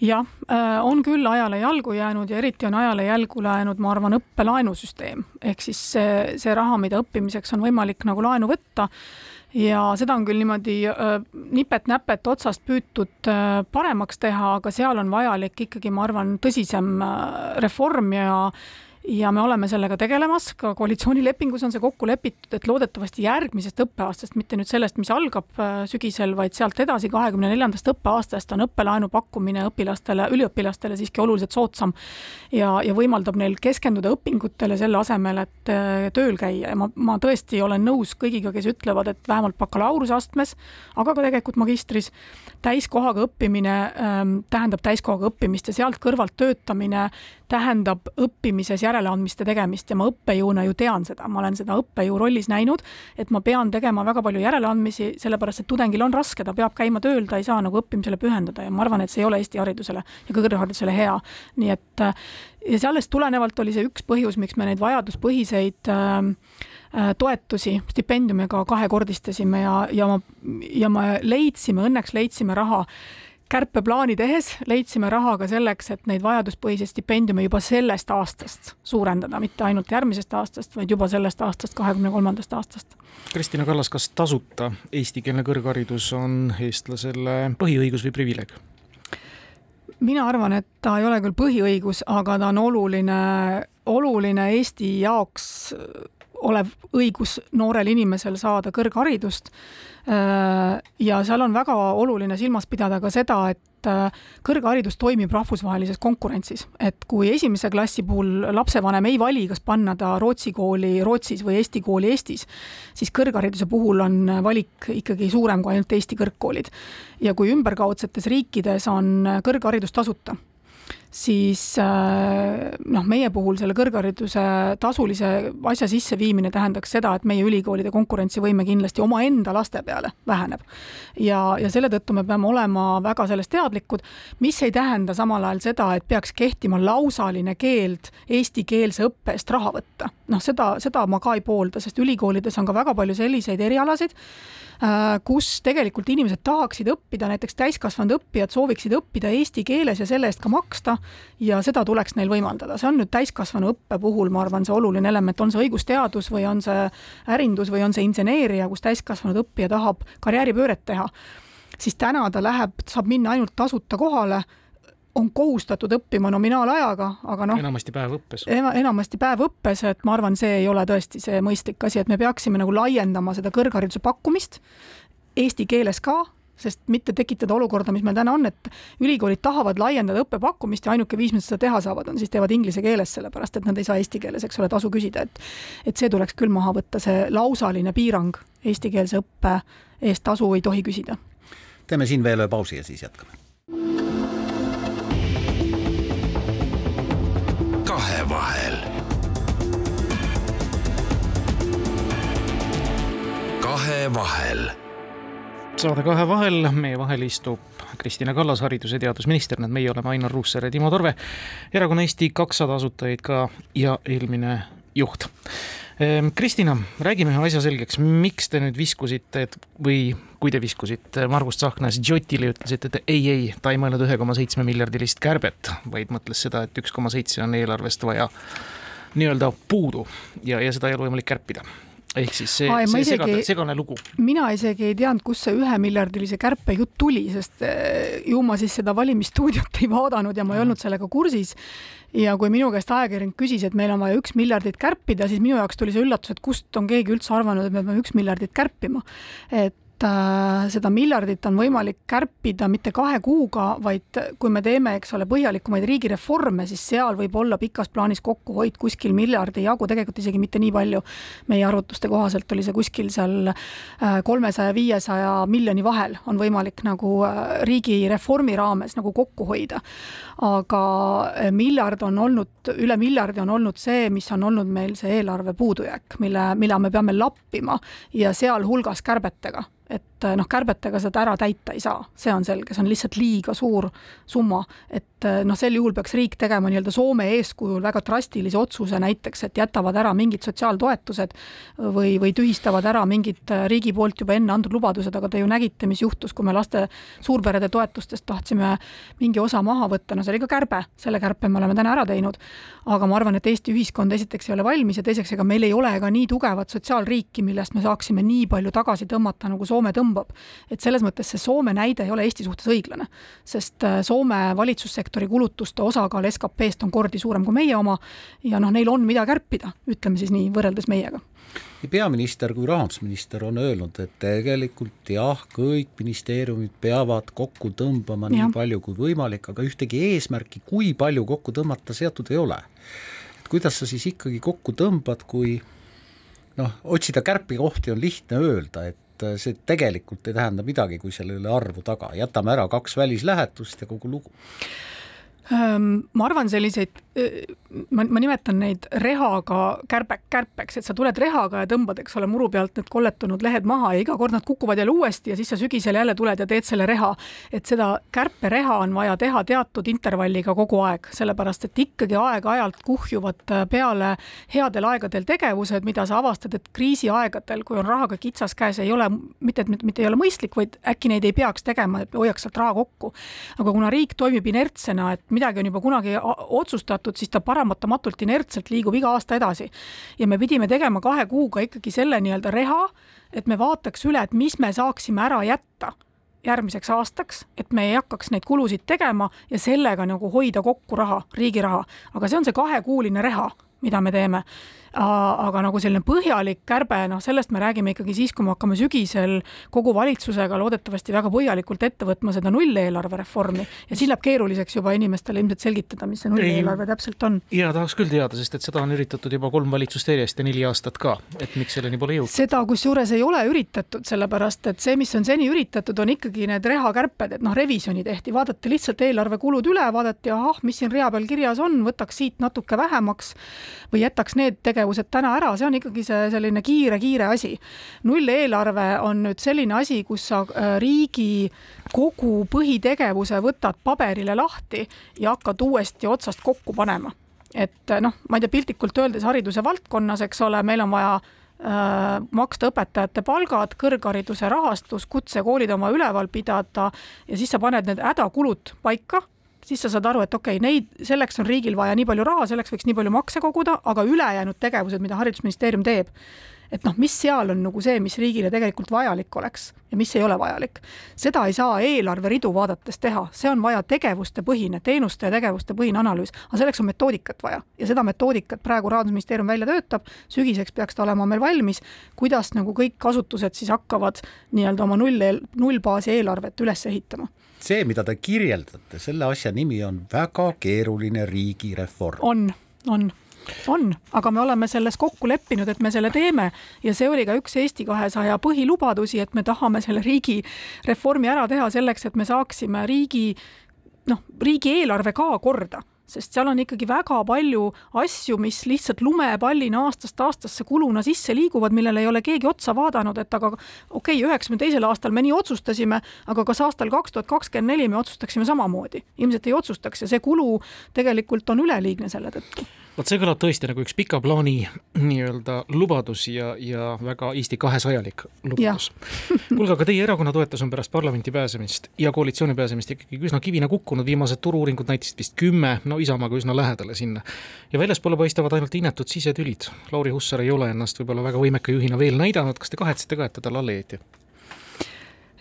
Speaker 2: jah, äh, on küll ajale jalgu jäänud ja eriti on ajale jalgu jäänud, ma arvan, õppelaenusüsteem ehk siis see, see raha, mida õppimiseks on võimalik nagu laenu võtta ja seda on küll niimoodi nipet-näpet otsast püütud paremaks teha, aga seal on vajalik ikkagi, ma arvan, tõsisem reform ja ja me oleme sellega tegelemas, ka koalitsioonilepingus on see kokku lepitud, et loodetavasti järgmisest õppeaastast, mitte nüüd sellest, mis algab äh, sügisel, vaid sealt edasi, kahekümne neljandast õppeaastast on õppelaenu pakkumine õpilastele, üliõpilastele siiski oluliselt soodsam ja, ja võimaldab neil keskenduda õpingutele selle asemel, et äh, tööl käia. Ja ma, ma tõesti olen nõus kõigiga, kes ütlevad, et vähemalt bakalaureuseastmes, aga ka tegelikult magistris, täiskohaga õppimine ähm, tähendab täiskohaga õppimist ja sealt kõrvalt töötamine tähendab õppimises järeleandmiste tegemist ja ma õppejõuna ju tean seda, ma olen seda õppejõu rollis näinud, et ma pean tegema väga palju järeleandmisi, sellepärast et tudengil on raske, ta peab käima tööl, ta ei saa nagu õppimisele pühenduda ja ma arvan, et see ei ole Eesti haridusele ja kõrgharidusele hea. nii et ja sellest tulenevalt oli see üks põhjus, miks me neid vajaduspõhiseid äh, toetusi stipendiumiga ka kahekordistasime ja, ja ma, ja me leidsime, õnneks leidsime raha kärpeplaani tehes leidsime raha ka selleks, et neid vajaduspõhiseid stipendiume juba sellest aastast suurendada, mitte ainult järgmisest aastast, vaid juba sellest aastast, kahekümne kolmandast aastast.
Speaker 3: Kristina Kallas, kas tasuta eestikeelne kõrgharidus on eestlasele põhiõigus või privileeg?
Speaker 2: mina arvan, et ta ei ole küll põhiõigus, aga ta on oluline, oluline Eesti jaoks olev õigus noorel inimesel saada kõrgharidust Äh, ja seal on väga oluline silmas pidada ka seda, et äh, kõrgharidus toimib rahvusvahelises konkurentsis, et kui esimese klassi puhul lapsevanem ei vali, kas panna ta Rootsi kooli Rootsis või Eesti kooli Eestis, siis kõrghariduse puhul on valik ikkagi suurem kui ainult Eesti kõrgkoolid. ja kui ümberkaudsetes riikides on kõrgharidus tasuta siis äh, noh, meie puhul selle kõrghariduse tasulise asja sisseviimine tähendaks seda, et meie ülikoolide konkurentsivõime kindlasti omaenda laste peale väheneb. ja, ja selle tõttu me peame olema väga sellest teadlikud, mis ei tähenda samal ajal seda, et peaks kehtima lausaline keeld eestikeelse õppe eest raha võtta. noh, seda, seda ma ka ei poolda, sest ülikoolides on ka väga palju selliseid erialasid, Äh, kus tegelikult inimesed tahaksid õppida, näiteks täiskasvanud õppijad sooviksid õppida eesti keeles ja selle eest ka maksta ja seda tuleks neil võimaldada, see on nüüd täiskasvanu õppe puhul, ma arvan, see oluline element, on see õigusteadus või on see ärindus või on see inseneeria, kus täiskasvanud õppija tahab karjääripööret teha, siis täna ta läheb, saab minna ainult tasuta kohale on kohustatud õppima nominaalajaga, aga noh.
Speaker 3: enamasti päevõppes
Speaker 2: ena,. enamasti päevõppes, et ma arvan, see ei ole tõesti see mõistlik asi, et me peaksime nagu laiendama seda kõrghariduse pakkumist eesti keeles ka sest mitte tekitada olukorda, mis meil täna on, et ülikoolid tahavad laiendada õppepakkumist ja ainuke viis, mis seda teha saavad, on siis teevad inglise keeles, sellepärast et nad ei saa eesti keeles, eks ole, tasu küsida, et et see tuleks küll maha võtta, see lausaline piirang eestikeelse õppe eest tasu ei tohi küsida.
Speaker 1: teeme siin veel ühe pausi ja siis jätkame.
Speaker 4: kahevahel. kahevahel
Speaker 3: saade Kahe vahel, meie vahel istub Kristina Kallas, haridus- ja teadusminister, need meie oleme Ainar Ruussaar ja Timo Torve, erakonna Eesti kakssada asutajaid ka ja eelmine juht. Ehm, Kristina, räägime ühe asja selgeks, miks te nüüd viskusite, et või kui te viskusite Margus Tsahknas Jotile ütlesite, et ei, ei, ta ei mõelnud ühe koma seitsme miljardilist kärbet, vaid mõtles seda, et üks koma seitse on eelarvest vaja nii-öelda puudu ja, ja seda ei ole võimalik kärpida ehk siis see, see isegi, segane, segane lugu.
Speaker 2: mina isegi ei teadnud, kust see ühemiljardilise kärpe jutt tuli, sest eh, ju ma siis seda valimisstuudiot ei vaadanud ja ma ei olnud sellega kursis. ja kui minu käest ajakirjanik küsis, et meil on vaja üks miljardit kärpida, siis minu jaoks tuli see üllatus, et kust on keegi üldse arvanud, et me peame üks miljardit kärpima. et Äh, seda miljardit on võimalik kärpida mitte kahe kuuga, vaid kui me teeme, eks ole, põhjalikumaid riigireforme, siis seal võib olla pikas plaanis kokkuhoid kuskil miljardi jagu, tegelikult isegi mitte nii palju. meie arvutuste kohaselt oli see kuskil seal äh, kolmesaja, viiesaja miljoni vahel on võimalik nagu äh, riigireformi raames nagu kokku hoida. aga miljard on olnud, üle miljardi on olnud see, mis on olnud meil see eelarve puudujääk, mille, mida me peame lappima ja sealhulgas kärbetega It. Et noh, kärbetega seda ära täita ei saa, see on selge, see on lihtsalt liiga suur summa, et noh, sel juhul peaks riik tegema nii-öelda Soome eeskujul väga drastilise otsuse näiteks, et jätavad ära mingid sotsiaaltoetused või, või tühistavad ära mingid riigi poolt juba enne antud lubadused, aga te ju nägite, mis juhtus, kui me laste suurperede toetustest tahtsime mingi osa maha võtta, no see oli ka kärbe, selle kärpe me oleme täna ära teinud. aga ma arvan, et Eesti ühiskond esiteks ei ole valmis ja teiseks, ega meil ei ole ka nii tugevat sotsiaalriiki, millest me saaksime nii palju tagasi tõmmata, nagu Soome tõmbab. Et selles mõttes see Soome näide ei ole Eesti suhtes õiglane, sest äh, Soome valitsussektori kulutuste osakaal SKP-st on kordi suurem kui meie oma ja noh, neil on, mida kärpida, ütleme siis nii, võrreldes meiega
Speaker 1: nii peaminister kui rahandusminister on öelnud, et tegelikult jah, kõik ministeeriumid peavad kokku tõmbama ja. nii palju kui võimalik, aga ühtegi eesmärki, kui palju kokku tõmmata, seatud ei ole. et kuidas sa siis ikkagi kokku tõmbad, kui noh, otsida kärpekohti on lihtne öelda, et et äh, see tegelikult ei tähenda midagi, kui seal ei ole arvu taga, jätame ära kaks välislähetust ja kogu lugu.
Speaker 2: Ma arvan, selliseid, ma, ma nimetan neid rehaga kärbe, kärpeks, et sa tuled rehaga ja tõmbad, eks ole, muru pealt need kolletunud lehed maha ja iga kord nad kukuvad jälle uuesti ja siis sa sügisel jälle tuled ja teed selle reha. et seda kärpereha on vaja teha teatud intervalliga kogu aeg, sellepärast et ikkagi aeg-ajalt kuhjuvad peale headel aegadel tegevused, mida sa avastad, et kriisiaegadel, kui on rahaga kitsas käes, ei ole mitte, et mitte ei ole mõistlik, vaid äkki neid ei peaks tegema, et hoiaks sealt raha kokku. aga kuna riik toimib inertsena, et midagi on juba kunagi otsustatud, siis ta paratamatult inertselt liigub iga aasta edasi. ja me pidime tegema kahe kuuga ikkagi selle nii-öelda reha, et me vaataks üle, et mis me saaksime ära jätta järgmiseks aastaks, et me ei hakkaks neid kulusid tegema ja sellega nagu hoida kokku raha, riigi raha. aga see on see kahekuuline reha, mida me teeme aga nagu selline põhjalik kärbe, noh, sellest me räägime ikkagi siis, kui me hakkame sügisel kogu valitsusega loodetavasti väga põhjalikult ette võtma seda nulleelarve reformi. Ja siis läheb keeruliseks juba inimestele ilmselt selgitada, mis see nulleelarve täpselt on.
Speaker 3: ja tahaks küll teada, sest et seda on üritatud juba kolm valitsust järjest ja neli aastat ka, et miks selleni pole jõutud?
Speaker 2: seda kusjuures ei ole üritatud, sellepärast et see, mis on seni üritatud, on ikkagi need rehakärped, et noh, revisjoni tehti, vaadati lihtsalt eelarve kulud üle, vaadati, ahah, mis siin rea peal kirjas on, võtaks siit natuke vähemaks või jätaks need tegevused tegevused täna ära, see on ikkagi see selline kiire-kiire asi. nulleelarve on nüüd selline asi, kus sa äh, riigi kogu põhitegevuse võtad paberile lahti ja hakkad uuesti otsast kokku panema. et äh, noh, ma ei tea, piltlikult öeldes hariduse valdkonnas, eks ole, meil on vaja äh, maksta õpetajate palgad, kõrghariduse rahastus, kutsekoolid oma üleval pidada ja siis sa paned need hädakulud paika siis sa saad aru, et okei okay,, neid, selleks on riigil vaja nii palju raha, selleks võiks nii palju makse koguda, aga ülejäänud tegevused, mida Haridusministeerium teeb, et noh, mis seal on nagu see, mis riigile tegelikult vajalik oleks ja mis ei ole vajalik. seda ei saa eelarveridu vaadates teha, see on vaja tegevustepõhine, teenuste ja tegevuste põhine analüüs, aga selleks on metoodikat vaja. Ja seda metoodikat praegu Rahandusministeerium välja töötab, sügiseks peaks ta olema meil valmis, kuidas nagu kõik asutused siis hakkavad nii-öelda oma null, nullbaasi eelarvet üles ehitama
Speaker 1: see, mida te kirjeldate, selle asja nimi on väga keeruline riigireform.
Speaker 2: on, on on, aga me oleme selles kokku leppinud, et me selle teeme. Ja see oli ka üks Eesti kahesaja põhilubadusi, et me tahame selle riigireformi ära teha selleks, et me saaksime riigi noh, riigieelarve ka korda sest seal on ikkagi väga palju asju, mis lihtsalt lumepallina aastast aastasse kuluna sisse liiguvad, millele ei ole keegi otsa vaadanud, et aga okei okay,, üheksakümne teisel aastal me nii otsustasime, aga kas aastal kaks tuhat kakskümmend neli me otsustaksime samamoodi? ilmselt ei otsustaks ja see kulu tegelikult on üleliigne selle tõttu
Speaker 3: vot see kõlab tõesti nagu üks pika plaani nii-öelda lubadus ja, ja väga Eesti kahesajalik lubadus. kuulge, aga teie erakonna toetus on pärast parlamenti pääsemist ja koalitsiooni pääsemist ikkagi üsna kivina kukkunud, viimased turu-uuringud näitasid vist kümme, no Isamaaga üsna lähedale sinna. ja väljaspoole paistavad ainult inetud sisetülid. Lauri Hussar ei ole ennast võib-olla väga võimeka juhina veel näidanud, kas te kahetsete ka, et ta talle alla jäeti?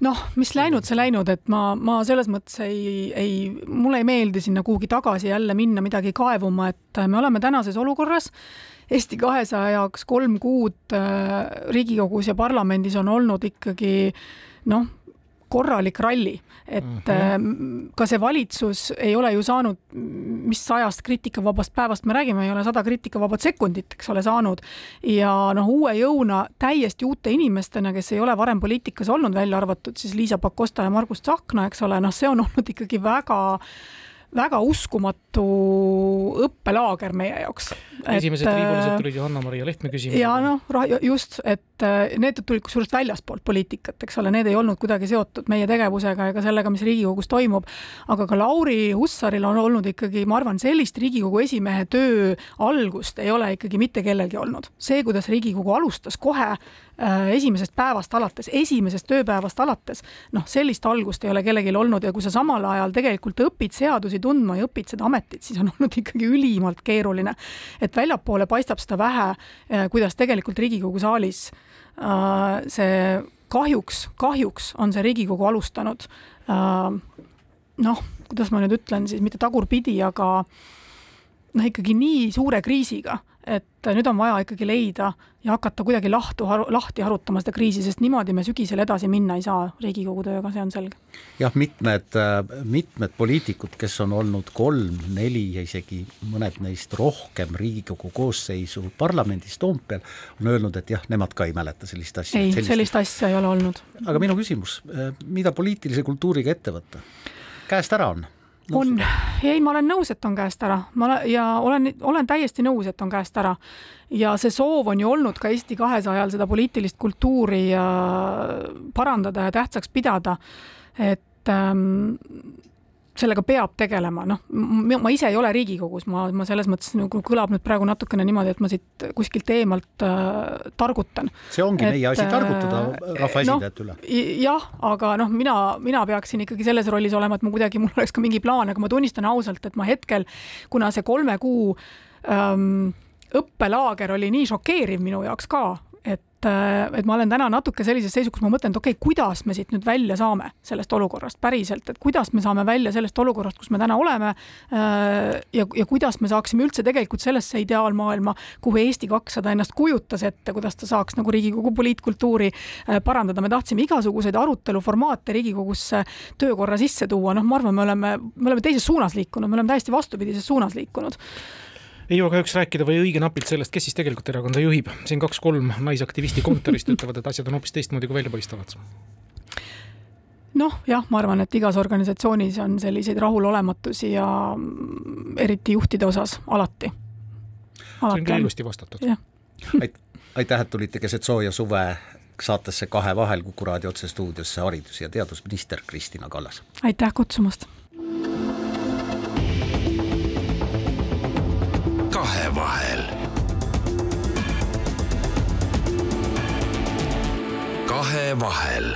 Speaker 2: Noh, mis läinud, see läinud, et ma, ma selles mõttes ei, ei, mulle ei meeldi sinna kuhugi tagasi jälle minna midagi kaevuma, et me oleme tänases olukorras. Eesti kahesaja jaoks kolm kuud äh, Riigikogus ja parlamendis on olnud ikkagi noh, korralik ralli, et mm -hmm. ka see valitsus ei ole ju saanud, mis sajast kriitikavabast päevast me räägime, ei ole sada kriitikavabat sekundit, eks ole, saanud. ja noh, uue jõuna täiesti uute inimestena, kes ei ole varem poliitikas olnud, välja arvatud siis Liisa Pakosta ja Margus Tsahkna, eks ole, noh, see on olnud ikkagi väga väga uskumatu õppelaager meie jaoks.
Speaker 3: esimesed triibulised äh, tulid Johanna-Maria Lehtme küsimusega.
Speaker 2: ja noh, just, et äh, need tulid kusjuures väljastpoolt poliitikat, eks ole, need ei olnud kuidagi seotud meie tegevusega ega sellega, mis Riigikogus toimub. aga ka Lauri Hussaril on olnud ikkagi, ma arvan, sellist Riigikogu esimehe töö algust ei ole ikkagi mitte kellelgi olnud. see, kuidas Riigikogu alustas kohe Äh, esimesest päevast alates, esimesest tööpäevast alates, noh, sellist algust ei ole kellelgi olnud ja kui sa samal ajal tegelikult õpid seadusi tundma ja õpid seda ametit, siis on olnud ikkagi ülimalt keeruline. et väljapoole paistab seda vähe, äh, kuidas tegelikult Riigikogu saalis äh, see kahjuks, kahjuks on see Riigikogu alustanud noh, kuidas ma nüüd ütlen siis, mitte tagurpidi, aga noh, ikkagi nii suure kriisiga et nüüd on vaja ikkagi leida ja hakata kuidagi lahtu, lahti harutama seda kriisi, sest niimoodi me sügisel edasi minna ei saa Riigikogu tööga, see on selge.
Speaker 1: jah, mitmed, mitmed poliitikud, kes on olnud kolm, neli ja isegi mõned neist rohkem Riigikogu koosseisu parlamendis Toompeal, on öelnud, et jah, nemad ka ei mäleta sellist asja.
Speaker 2: ei, sellist asja ei ole olnud.
Speaker 1: aga minu küsimus, mida poliitilise kultuuriga ette võtta? käest ära on
Speaker 2: on, ei, ma olen nõus, et on käest ära, ma olen, ja olen, olen täiesti nõus, et on käest ära. ja see soov on ju olnud ka Eesti kahesajal seda poliitilist kultuuri parandada ja tähtsaks pidada. et ähm, sellega peab tegelema, noh, ma ise ei ole Riigikogus, ma, ma selles mõttes nagu kõlab nüüd praegu natukene niimoodi, et ma siit kuskilt eemalt äh, targutan.
Speaker 1: see ongi et, meie asi, targutada äh, rahvaesindajate no,
Speaker 2: üle. jah, aga noh, mina, mina peaksin ikkagi selles rollis olema, et ma kuidagi, mul oleks ka mingi plaan, aga ma tunnistan ausalt, et ma hetkel, kuna see kolme kuu ähm, õppelaager oli nii šokeeriv minu jaoks ka, et, äh, et ma olen täna natuke sellises seisus, kus ma mõtlen, et okei okay,, kuidas me siit nüüd välja saame sellest olukorrast päriselt, et kuidas me saame välja sellest olukorrast, kus me täna oleme äh, ja, ja kuidas me saaksime üldse tegelikult sellesse ideaalmaailma, kuhu Eesti kakssada ennast kujutas ette, kuidas ta saaks nagu Riigikogu poliitkultuuri äh, parandada, me tahtsime igasuguseid aruteluformaate Riigikogusse töökorra sisse tuua, noh, ma arvan, me oleme, me oleme teises suunas liikunud, me oleme täiesti vastupidises suunas liikunud
Speaker 3: ei jõua kahjuks rääkida või õige napilt sellest, kes siis tegelikult erakonda juhib. siin kaks-kolm naisaktivisti kontorist ütlevad, et asjad on hoopis teistmoodi, kui välja paistavad
Speaker 2: noh, jah, ma arvan, et igas organisatsioonis on selliseid rahulolematusi ja eriti juhtide osas alati,
Speaker 3: alati. see on küll ilusti vastatud.
Speaker 1: aitäh, et tulite keset sooja suve saatesse Kahe vahel Kuku raadio otsestuudiosse haridus- ja teadusminister Kristina Kallas.
Speaker 2: aitäh kutsumast
Speaker 4: kahevahel. kahevahel